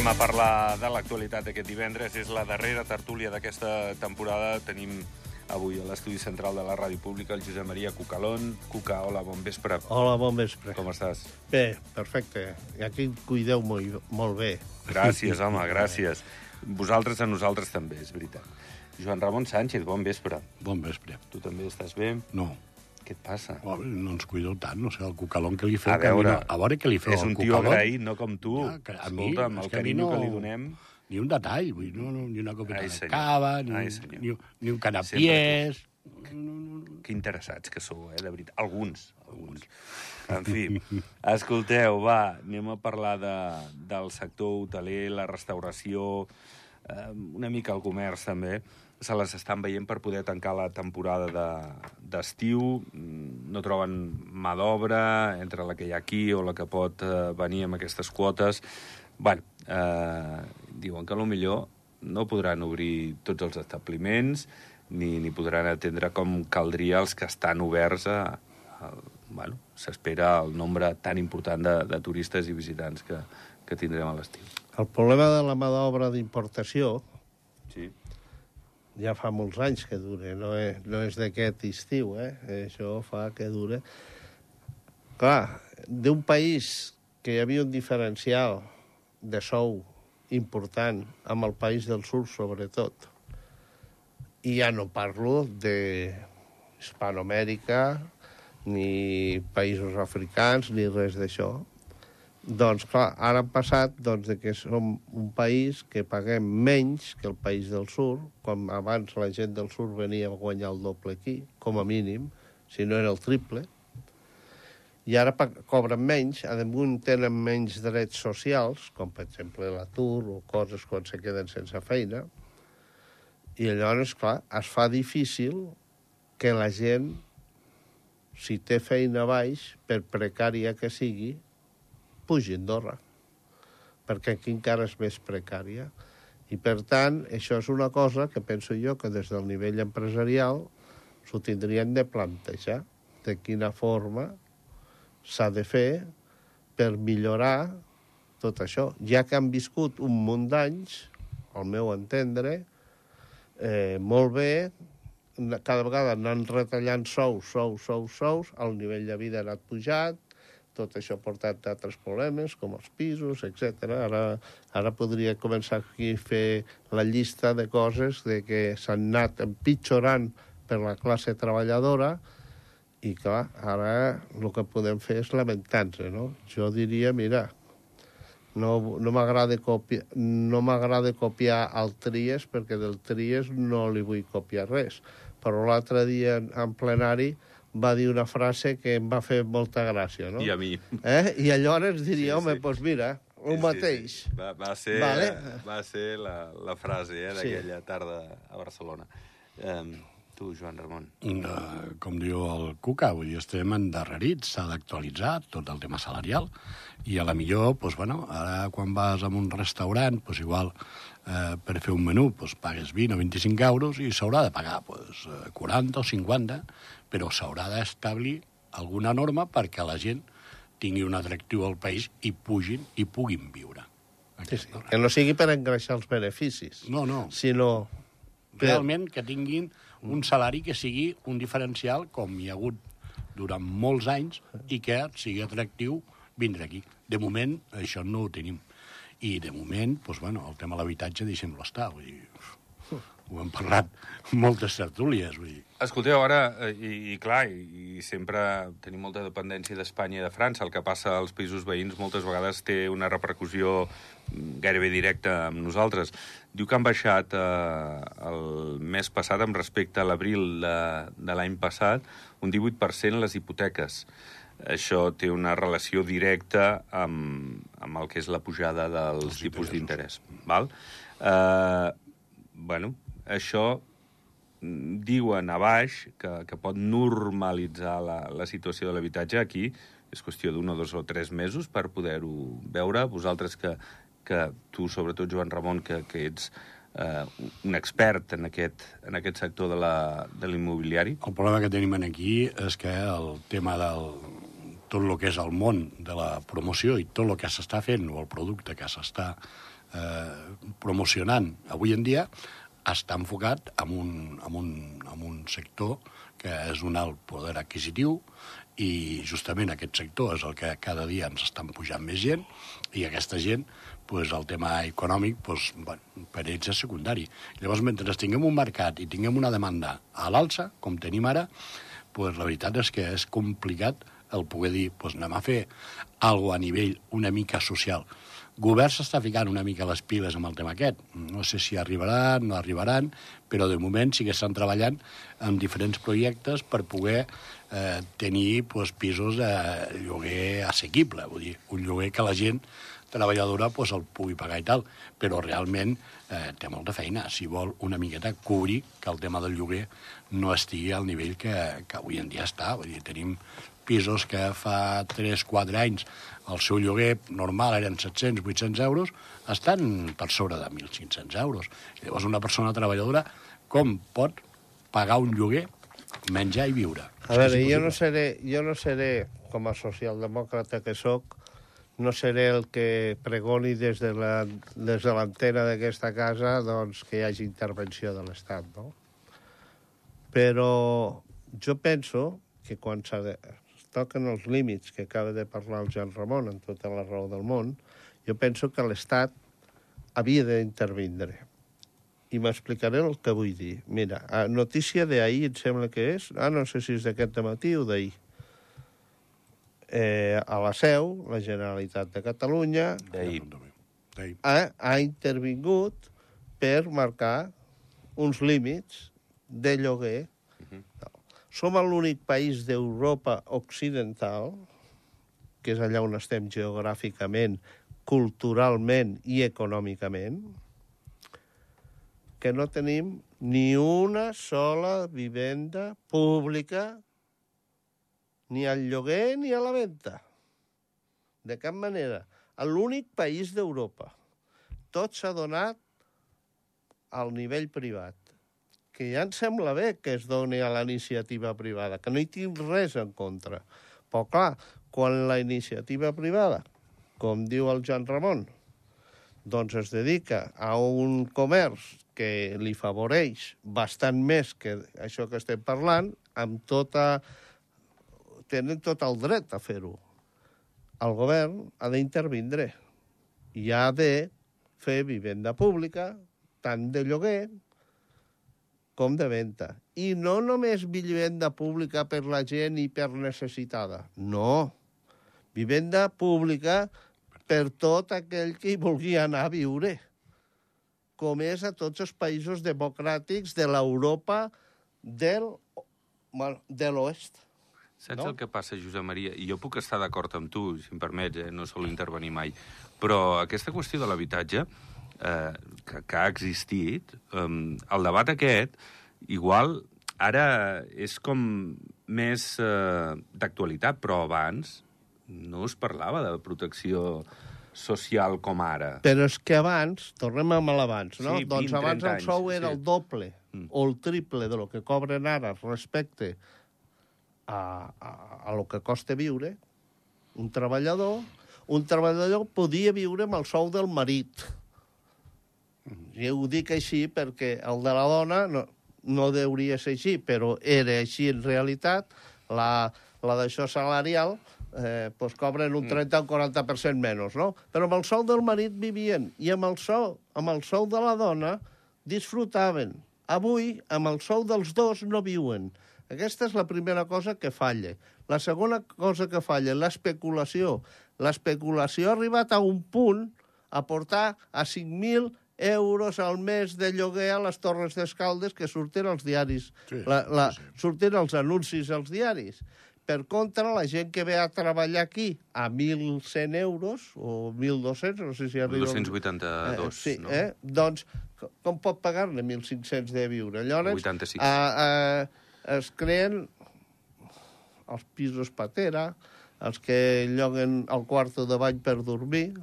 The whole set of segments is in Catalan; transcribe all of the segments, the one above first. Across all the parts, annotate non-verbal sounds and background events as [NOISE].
Anem a parlar de l'actualitat aquest divendres. És la darrera tertúlia d'aquesta temporada. Tenim avui a l'estudi central de la Ràdio Pública el Josep Maria Cucalón. Cuca, hola, bon vespre. Hola, bon vespre. Com estàs? Bé, perfecte. I aquí em cuideu molt, molt bé. Gràcies, [LAUGHS] home, gràcies. Vosaltres a nosaltres també, és veritat. Joan Ramon Sánchez, bon vespre. Bon vespre. Tu també estàs bé? No, Què et passa? oh, no ens cuideu tant, no sé, el cucalón que li A feu... que veure, mi no, a veure què li feu És un tio cucalón. agraït, no com tu. Ja, que a mi- Escolta'm, és el que a mi carinyo no- que li donem... Ni un detall, vull dir, no, no, ni una copeta Ai, de cava, ni, Ai, senyor. ni, ni un canapiés... Que interessats que sou, eh, de veritat. Alguns, alguns. En fi, [LAUGHS] escolteu, va, anem a parlar de, del sector hoteler, la restauració, eh, una mica el comerç també. Se les estan veient per poder tancar la temporada de- d'estiu. Mm, no troben mà d'obra entre la que hi ha aquí o la que pot eh, venir amb aquestes quotes. bueno, eh, diuen que millor no podran obrir tots els establiments ni, ni podran atendre com caldria els que estan oberts a... a bueno, s'espera el nombre tan important de, de turistes i visitants que, que tindrem a l'estiu. El problema de la mà d'obra d'importació Sí. Ja fa molts anys que dura, no és, no és d'aquest estiu, eh? Això fa que dure. Clar, d'un país que hi havia un diferencial de sou important amb el país del sud, sobretot, i ja no parlo de Hispanoamèrica, ni països africans, ni res d'això. Doncs, clar, ara han passat doncs, de que som un país que paguem menys que el país del sud, com abans la gent del sud venia a guanyar el doble aquí, com a mínim, si no era el triple, i ara cobren menys, a damunt tenen menys drets socials, com per exemple l'atur o coses quan se queden sense feina, i llavors, clar, es fa difícil que la gent, si té feina baix, per precària que sigui, pugi a Andorra, perquè aquí encara és més precària. I, per tant, això és una cosa que penso jo que des del nivell empresarial s'ho tindrien de plantejar, de quina forma s'ha de fer per millorar tot això. Ja que han viscut un munt d'anys, al meu entendre, eh, molt bé, cada vegada anant retallant sous, sous, sous, sous, el nivell de vida ha anat pujat, tot això ha portat d'altres problemes, com els pisos, etc. Ara, ara podria començar aquí a fer la llista de coses de que s'han anat empitjorant per la classe treballadora i, clar, ara el que podem fer és lamentar-nos, no? Jo diria, mira, no, no m'agrada copiar, no copiar el Tries perquè del Tries no li vull copiar res. Però l'altre dia en plenari va dir una frase que em va fer molta gràcia, no? I a mi. Eh? I llavors diria, Sí, home, sí. doncs pues mira, el Sí, mateix. Sí, sí. Va, va ser, Vale. va ser la, la frase eh, Sí. d'aquella tarda a Barcelona. Um, tu, Joan Ramon. Uh, com diu el Cuca, vull dir, estem endarrerits, s'ha d'actualitzar tot el tema salarial, i a la millor, doncs, bueno, ara quan vas a un restaurant, doncs, igual eh, per fer un menú doncs, pagues 20 o 25 euros i s'haurà de pagar doncs, eh, 40 o 50, però s'haurà d'establir alguna norma perquè la gent tingui un atractiu al país i pugin i puguin viure. Sí, sí. Que no sigui per engreixar els beneficis, No, no, sinó... realment que tinguin un salari que sigui un diferencial com hi ha hagut durant molts anys i que sigui atractiu vindre aquí. De moment, això no ho tenim. I de moment, doncs, bueno, el tema de l'habitatge deixem-lo estar. Vull dir, ho hem parlat moltes tertúlies. Vull dir. Escolteu, ara, eh, i, i clar, i, i sempre tenim molta dependència d'Espanya i de França. El que passa als països veïns moltes vegades té una repercussió gairebé directa amb nosaltres. Diu que han baixat eh, el mes passat, amb respecte a l'abril de, de l'any passat, un 18% les hipoteques. Això té una relació directa amb, amb el que és la pujada dels Els tipus d'interès. Val? Eh, bueno, això mm, diuen a baix que, que pot normalitzar la, la situació de l'habitatge aquí. És qüestió d'un o dos o tres mesos per poder-ho veure. Vosaltres que, que tu, sobretot, Joan Ramon, que, que ets eh, un expert en aquest, en aquest sector de l'immobiliari. El problema que tenim aquí és que el tema del tot el que és el món de la promoció i tot el que s'està fent o el producte que s'està eh, promocionant avui en dia està enfocat en un, en un, en un sector que és un alt poder adquisitiu i justament aquest sector és el que cada dia ens estan pujant més gent i aquesta gent, pues, el tema econòmic, pues, bueno, per ells és secundari. Llavors, mentre tinguem un mercat i tinguem una demanda a l'alça, com tenim ara, pues, la veritat és que és complicat el poder dir, pues, anem a fer alguna a nivell una mica social govern s'està ficant una mica les piles amb el tema aquest. No sé si arribaran, no arribaran, però de moment sí que estan treballant en diferents projectes per poder eh, tenir pues, pisos de lloguer assequible, vull dir, un lloguer que la gent treballadora pues, el pugui pagar i tal, però realment eh, té molta feina. Si vol una miqueta cobrir que el tema del lloguer no estigui al nivell que, que avui en dia està. Vull dir, tenim pisos que fa 3-4 anys el seu lloguer normal eren 700-800 euros, estan per sobre de 1.500 euros. Llavors, una persona treballadora com pot pagar un lloguer, menjar i viure? A veure, jo no, seré, jo no seré, com a socialdemòcrata que sóc, no seré el que pregoni des de la, des de l'antena d'aquesta casa doncs, que hi hagi intervenció de l'Estat, no? Però jo penso que quan toquen els límits que acaba de parlar el Joan Ramon en tota la raó del món, jo penso que l'Estat havia d'intervindre. I m'explicaré el que vull dir. Mira, a notícia d'ahir, em sembla que és, ah, no sé si és d'aquest matí o d'ahir, eh, a la seu, la Generalitat de Catalunya ha, ha intervingut per marcar uns límits de lloguer som l'únic país d'Europa occidental, que és allà on estem geogràficament, culturalment i econòmicament, que no tenim ni una sola vivenda pública ni al lloguer ni a la venda. De cap manera. L'únic país d'Europa. Tot s'ha donat al nivell privat que ja em sembla bé que es doni a la iniciativa privada, que no hi tinc res en contra. Però, clar, quan la iniciativa privada, com diu el Joan Ramon, doncs es dedica a un comerç que li favoreix bastant més que això que estem parlant, amb tota... tenen tot el dret a fer-ho. El govern ha d'intervindre i ha de fer vivenda pública, tant de lloguer com de venda. I no només vivenda pública per la gent i per necessitada. No. Vivenda pública per tot aquell que hi vulgui anar a viure. Com és a tots els països democràtics de l'Europa del, de l'oest. Saps no? el que passa, Josep Maria? I jo puc estar d'acord amb tu, si em permets, eh? no sol intervenir mai. Però aquesta qüestió de l'habitatge eh, que, que ha existit, eh, el debat aquest, igual ara és com més eh, d'actualitat, però abans no es parlava de protecció social com ara. Però és que abans, tornem amb l'abans, no? Sí, 20, doncs abans el sou anys, era sí. el doble mm. o el triple de lo que cobren ara respecte a, a, a lo que costa viure un treballador. Un treballador podia viure amb el sou del marit jo ho dic així perquè el de la dona no, no deuria ser així, però era així en realitat. La, la d'això salarial eh, pues cobren un 30 mm. o 40% menys, no? Però amb el sou del marit vivien i amb el sou, amb el sou de la dona disfrutaven. Avui, amb el sou dels dos, no viuen. Aquesta és la primera cosa que falla. La segona cosa que falla, l'especulació. L'especulació ha arribat a un punt a portar a 5.000 euros al mes de lloguer a les Torres d'Escaldes que surten als diaris. Sí, la, la, sí. Surten els anuncis als diaris. Per contra, la gent que ve a treballar aquí a 1.100 euros, o 1.200, no sé si arriba... 282, eh, sí, no? Eh? Doncs, com pot pagar-ne 1.500 de viure? Llavors, 86. A, a, es creen els pisos patera, els que lloguen el quarto de bany per dormir,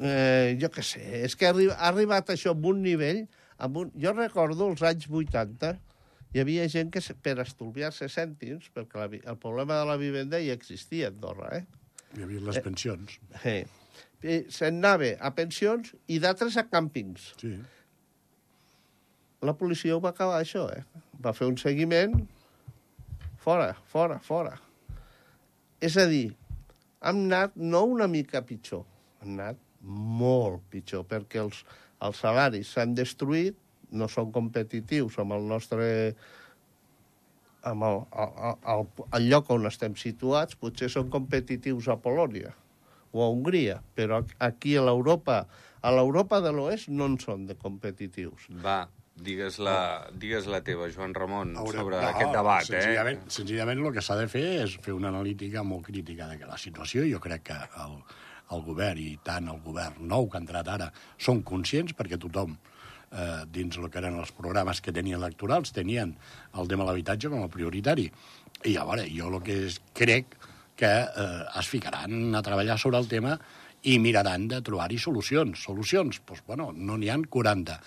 eh, jo què sé, és que ha, arribat això amb un nivell... Amb un... Jo recordo els anys 80, hi havia gent que per estalviar-se cèntims, perquè la, el problema de la vivenda ja existia a Andorra, eh? Hi havia les eh, pensions. Eh, eh, se'n anava a pensions i d'altres a càmpings. Sí. La policia ho va acabar això, eh? Va fer un seguiment, fora, fora, fora. És a dir, hem anat no una mica pitjor, hem anat molt pitjor, perquè els, els salaris s'han destruït, no són competitius amb el nostre amb el, el, el, el lloc on estem situats, potser són competitius a Polònia o a Hongria, però aquí a l'Europa a l'Europa de l'Oest no en són de competitius. Va, digues la, digues la teva, Joan Ramon, Haurem- sobre no, aquest debat, eh? senzillament, Senzillament el que s'ha de fer és fer una analítica molt crítica de la situació. Jo crec que el, el govern, i tant el govern nou que ha entrat ara, són conscients perquè tothom eh, dins el que eren els programes que tenien electorals tenien el tema de l'habitatge com a prioritari. I a veure, jo el que és, crec que eh, es ficaran a treballar sobre el tema i miraran de trobar-hi solucions. Solucions? Doncs, bueno, no n'hi han 40.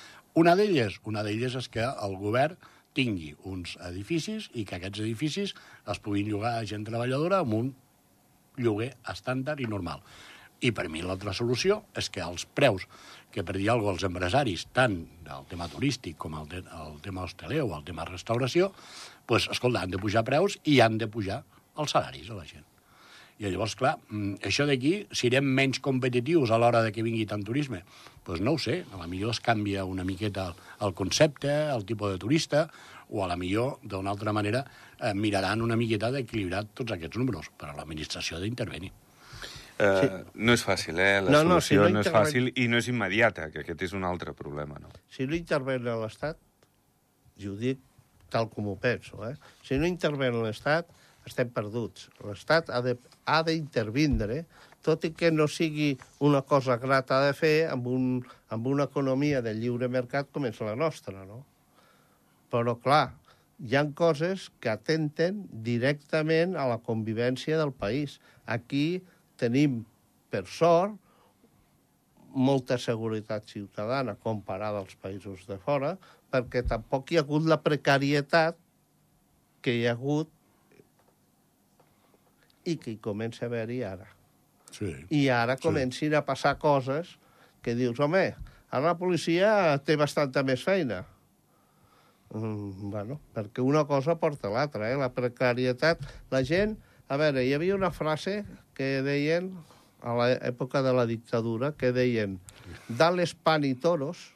Una d'elles, una d'elles és que el govern tingui uns edificis i que aquests edificis es puguin llogar a gent treballadora amb un lloguer estàndard i normal. I per mi l'altra solució és que els preus que per dir alguna cosa als empresaris, tant del tema turístic com el, de, el tema hosteler o el tema restauració, pues, escolta, han de pujar preus i han de pujar els salaris a la gent. I llavors, clar, mm, això d'aquí, serem menys competitius a l'hora de que vingui tant turisme? Doncs pues no ho sé, a la millor es canvia una miqueta el, el concepte, el tipus de turista, o a la millor, d'una altra manera, eh, miraran una miqueta d'equilibrar tots aquests números, però l'administració ha d'intervenir. Eh, No és fàcil, eh? La No, no, si solució no no, és fàcil i no és immediata, que aquest és un altre problema, no? Si no interven l'Estat, i ho dic tal com ho penso, eh? si no interven l'Estat, estem perduts. L'Estat ha de- ha d'intervindre, tot i que no sigui una cosa grata de fer amb, un, amb una economia de lliure mercat com és la nostra, no? Però, clar, hi han coses que atenten directament a la convivència del país. Aquí tenim, per sort, molta seguretat ciutadana comparada als països de fora, perquè tampoc hi ha hagut la precarietat que hi ha hagut i que hi comença a haver-hi ara. Sí. I ara comencin a passar coses que dius, home, ara la policia té bastanta més feina. Mm, bueno, perquè una cosa porta l'altra, eh? La precarietat... La gent... A veure, hi havia una frase que deien a l'època de la dictadura, que deien dales pan y toros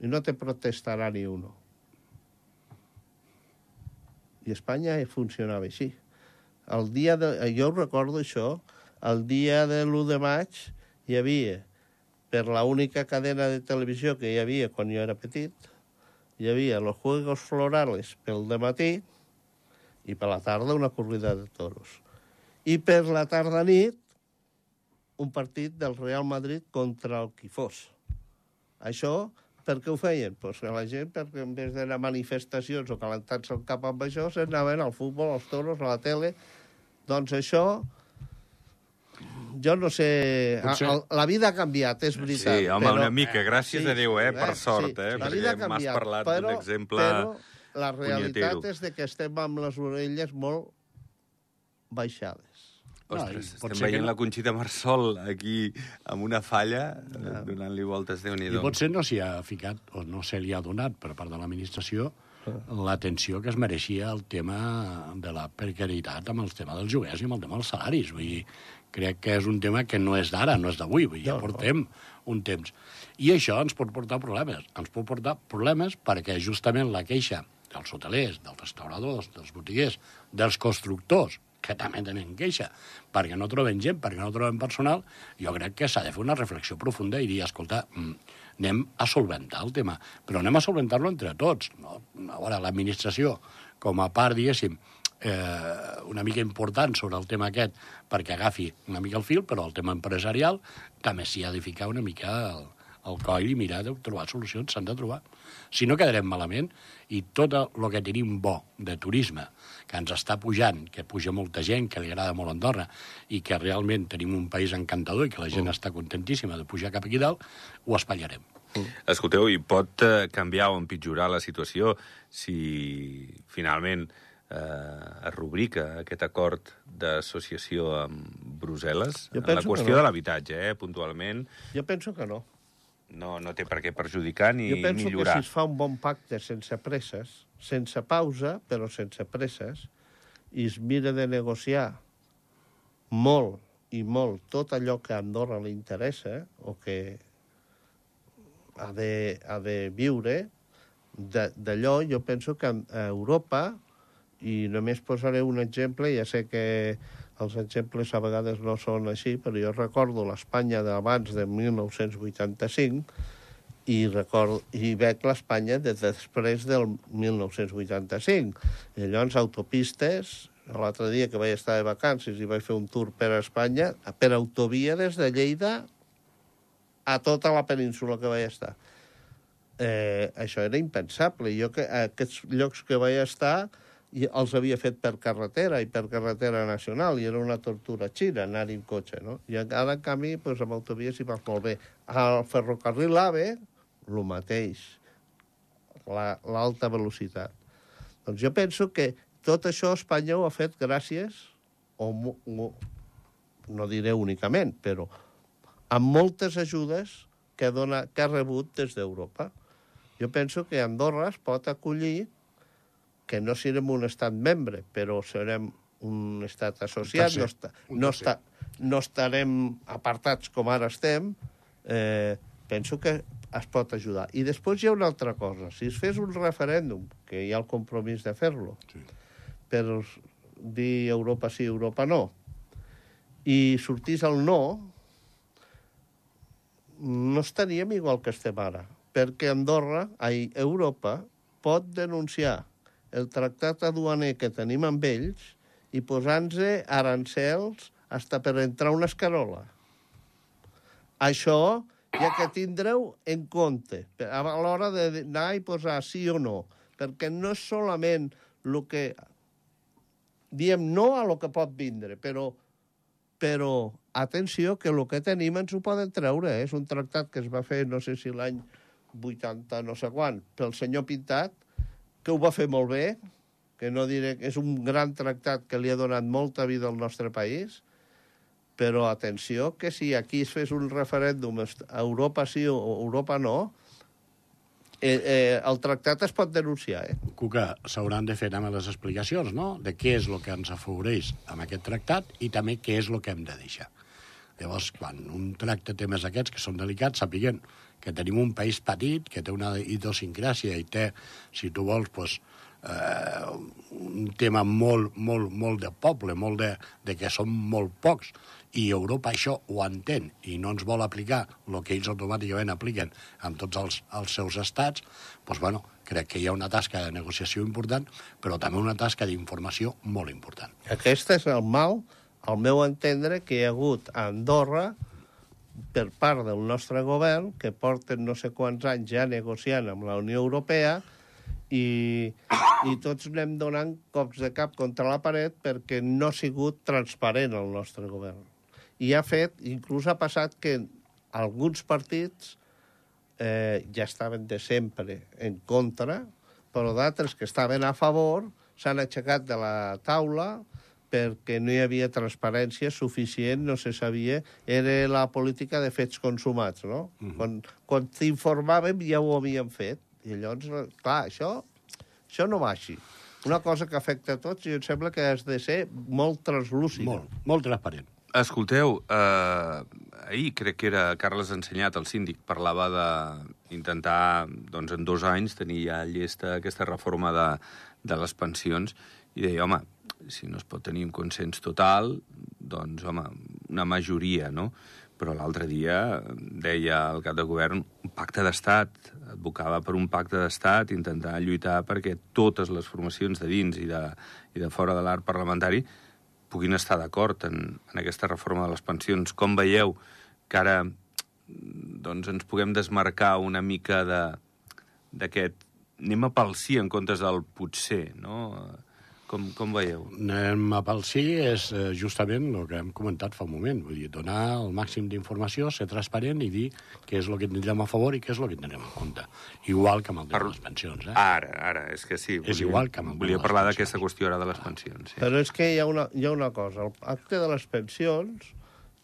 i no te protestarà ni uno. I Espanya funcionava així. El dia de, jo recordo això, el dia de l'1 de maig hi havia, per la única cadena de televisió que hi havia quan jo era petit, hi havia los Juegos Florales pel matí i per la tarda una corrida de toros. I per la tarda nit un partit del Real Madrid contra el qui fos. Això per què ho feien? Pues que la gent, perquè en vez d'anar a manifestacions o calentar-se el cap amb això, s'anaven al futbol, als toros, a la tele. Doncs això, jo no sé... Potser- la vida ha canviat, és veritat. Sí, home, però... una mica, gràcies a Déu, eh, per sort, eh, la perquè m'has parlat d'un exemple Però la realitat punyetero. és de que estem amb les orelles molt baixades. No, Ostres, pot estem que veient no. la Conxita Marsol aquí amb una falla, eh, donant-li voltes, déu nhi I potser no s'hi ha ficat, o no se li ha donat per part de l'administració, l'atenció que es mereixia el tema de la precarietat amb el tema dels joguers i amb el tema dels salaris. Vull dir, crec que és un tema que no és d'ara, no és d'avui, vull dir, ja No, no. portem un temps. I això ens pot portar problemes. Ens pot portar problemes perquè justament la queixa dels hotelers, dels restauradors, dels botiguers, dels constructors, que també tenen queixa, perquè no troben gent, perquè no troben personal, jo crec que s'ha de fer una reflexió profunda i dir, escolta, mm, anem a solventar el tema, però anem a solventar-lo entre tots. No? A veure, l'administració, com a part, diguéssim, eh, una mica important sobre el tema aquest perquè agafi una mica el fil, però el tema empresarial també s'hi ha de ficar una mica el, el coll i mirar de trobar solucions, s'han de trobar. Si no quedarem malament i tot el que tenim bo de turisme, que ens està pujant, que puja molta gent, que li agrada molt Andorra, i que realment tenim un país encantador i que la gent està contentíssima de pujar cap aquí dalt, ho espatllarem. Escolteu, i pot eh, canviar o empitjorar la situació si finalment eh, es rubrica aquest acord d'associació amb Brussel·les Jo en la qüestió no. de l'habitatge, eh, puntualment. Jo penso que no. No, no té per què perjudicar ni Jo penso millorar. que si es fa un bon pacte sense presses, sense pausa, però sense presses, i es mira de negociar molt i molt tot allò que a Andorra li interessa o que ha de, ha de viure, d'allò jo penso que a Europa, i només posaré un exemple, ja sé que els exemples a vegades no són així, però jo recordo l'Espanya d'abans de 1985 i, record, i veig l'Espanya de després del 1985. I llavors, autopistes, l'altre dia que vaig estar de vacances i vaig fer un tour per Espanya, per autovia des de Lleida a tota la península que vaig estar. Eh, això era impensable. Jo que aquests llocs que vaig estar i els havia fet per carretera i per carretera nacional i era una tortura xina anar en cotxe, no? I ara, en canvi, pues, amb autovia s'hi va molt bé. Al ferrocarril AVE, el mateix, la- l'alta velocitat. Doncs jo penso que tot això Espanya ho ha fet gràcies, o, mo- no diré únicament, però amb moltes ajudes que, dona, que ha rebut des d'Europa. Jo penso que Andorra es pot acollir que no serem un estat membre, però serem un estat associat, tercer, no, esta, un no, està, no estarem apartats com ara estem, eh, penso que es pot ajudar. I després hi ha una altra cosa. Si es fes un referèndum, que hi ha el compromís de fer-lo, Sí. per dir Europa sí, Europa no, i sortís el no, no estaríem igual que estem ara, perquè Andorra, ai, Europa, pot denunciar el tractat aduaner que tenim amb ells i posant-se arancels hasta per entrar una escarola. Això ja que tindreu en compte a l'hora d'anar i posar sí o no, perquè no és solament el que diem no a lo que pot vindre, però, però atenció, que el que tenim ens ho poden treure. Eh? És un tractat que es va fer, no sé si l'any 80, no sé quan, pel senyor Pintat, que ho va fer molt bé, que no diré que és un gran tractat que li ha donat molta vida al nostre país, però atenció que si aquí es fes un referèndum Europa sí o Europa no, eh, eh, el tractat es pot denunciar, eh? Cuca, s'hauran de fer també les explicacions, no?, de què és el que ens afavoreix amb aquest tractat i també què és el que hem de deixar. Llavors, quan un tracta temes aquests que són delicats, sapiguem que tenim un país petit, que té una idiosincràsia i té, si tu vols, pues, eh, un tema molt, molt, molt de poble, molt de, de que som molt pocs, i Europa això ho entén i no ens vol aplicar el que ells automàticament apliquen amb tots els, els seus estats, doncs, bueno, crec que hi ha una tasca de negociació important, però també una tasca d'informació molt important. Aquest és el mal, al meu entendre, que hi ha hagut a Andorra per part del nostre govern, que porten no sé quants anys ja negociant amb la Unió Europea, i, i tots anem donant cops de cap contra la paret perquè no ha sigut transparent el nostre govern. I ha fet, inclús ha passat que alguns partits eh, ja estaven de sempre en contra, però d'altres que estaven a favor s'han aixecat de la taula perquè no hi havia transparència suficient, no se sabia, era la política de fets consumats, no? Uh -huh. Quan, quan t'informàvem ja ho havíem fet. I llavors, clar, això, això no va així. Una cosa que afecta a tots i em sembla que has de ser molt translúcida. Molt, molt transparent. Escolteu, eh, ahir crec que era Carles Ensenyat, el síndic, parlava d'intentar, doncs, en dos anys tenir ja llesta aquesta reforma de, de les pensions i deia, home, si no es pot tenir un consens total, doncs, home, una majoria, no? Però l'altre dia deia el cap de govern un pacte d'estat, advocava per un pacte d'estat, intentar lluitar perquè totes les formacions de dins i de, i de fora de l'art parlamentari puguin estar d'acord en, en aquesta reforma de les pensions. Com veieu que ara doncs, ens puguem desmarcar una mica d'aquest... Anem a pel sí en comptes del potser, no? Com, com veieu? Anem a pel sí és eh, justament el que hem comentat fa un moment, vull dir, donar el màxim d'informació, ser transparent i dir què és el que tindrem a favor i què és el que tindrem en compte. Igual que amb el tema Per- de les pensions, eh? Ara, ara, és que sí. És igual que amb el Volia parlar d'aquesta qüestió ara de les pensions. Sí. Però és que hi ha una, hi ha una cosa. El acte de les pensions,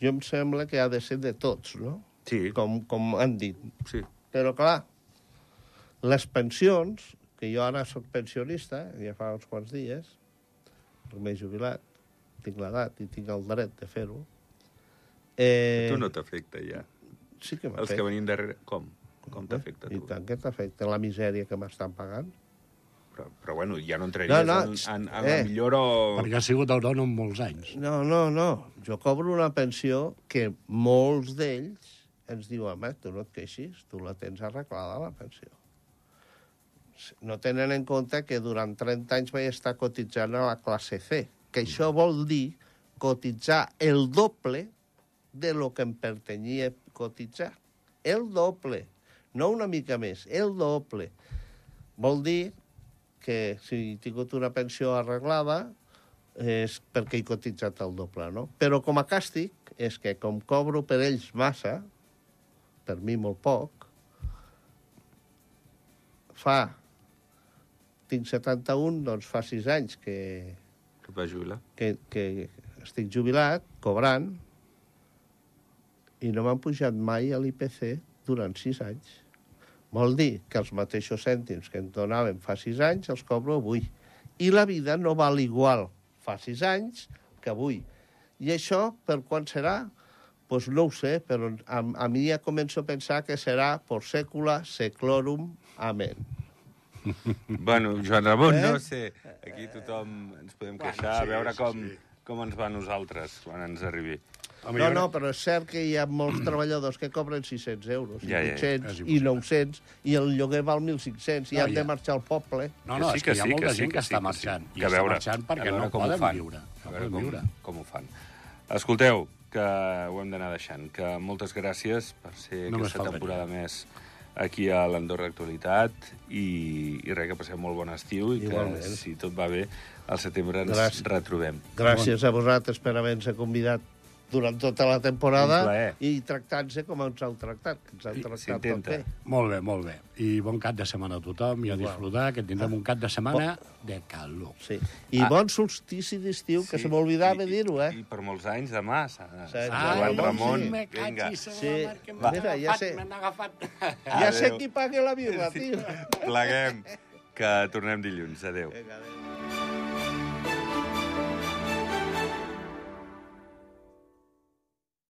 jo em sembla que ha de ser de tots, no? Sí, Com, com han dit. sí. Però, clar, les pensions, que jo ara sóc pensionista, ja fa uns quants dies, m'he jubilat, tinc l'edat i tinc el dret de fer-ho, eh, Tu no t'afecta, ja. sí que Els que m'afecta. venim darrere... Com? Com t'afecta, I tu? tant que t'afecta la misèria que m'estan pagant. Però, però bueno, ja no entraries No, no, en, en, en eh. la millor o... Perquè ha sigut autònom molts anys. No, no, no. Jo cobro una pensió que molts d'ells ens diuen, home, tu no et queixis, tu la tens arreglada, la pensió. No tenen en compte que durant 30 anys vaig estar cotitzant a la classe C, que això vol dir cotitzar el doble de lo que em pertanyia cotitzar. El doble, no una mica més, el doble. Vol dir que si he tingut una pensió arreglada és perquè he cotitzat el doble, no? Però com a càstig és que com cobro per ells massa, per mi molt poc, fa... Tinc 71, doncs fa 6 anys que, Que vas jubilar? que, que estic jubilat, cobrant, i no m'han pujat mai a l'IPC durant 6 anys. Vol dir que els mateixos cèntims que em donaven fa 6 anys els cobro avui. I la vida no val igual fa 6 anys que avui. I això per quan serà? Doncs pues no ho sé, però a, a mi ja començo a pensar que serà por secula seclorum. Amén. [LAUGHS] Bueno, Joan Ramon, Eh? no sé. Aquí tothom ens podem queixar, sí, a veure sí, com, sí. com ens va a nosaltres quan ens arribi. No, no, però és cert que hi ha molts treballadors que cobren 600 euros, Ja, i ja, 800, és i impossible. 900, i el lloguer val 1.500, i No, han de ja. marxar al poble. No, no, sí, és que, hi ha sí, molta sí, gent que, sí, està sí. marxant. Que I a està veure, marxant perquè veure no poden fan. viure. A No veure com, viure. com ho fan. Escolteu, que ho hem d'anar deixant, que moltes gràcies per ser Només aquesta temporada més aquí a l'Andorra Actualitat i, i res, que passem molt bon estiu i Igualment. que, si tot va bé, al setembre ens Gràcies. retrobem. Gràcies a vosaltres per haver-nos convidat durant tota la temporada i tractant-se com ens heu tractat, que ens heu Sí, tractat tot bé. Molt bé, molt bé. I bon cap de setmana a tothom i a disfrutar, que tindrem un cap de setmana de calor. Sí. I Ah. bon solstici d'estiu, que se m'oblidava i- dir-ho, eh? I per molts anys demà. Sí, Sí, Joan sí. Ramon, Sí. vinga. Sí. Va. Mira, ja sé. M'han agafat. Ja sé qui paga la birra, tio. Pleguem, que tornem dilluns. Adéu. Vinga, adéu.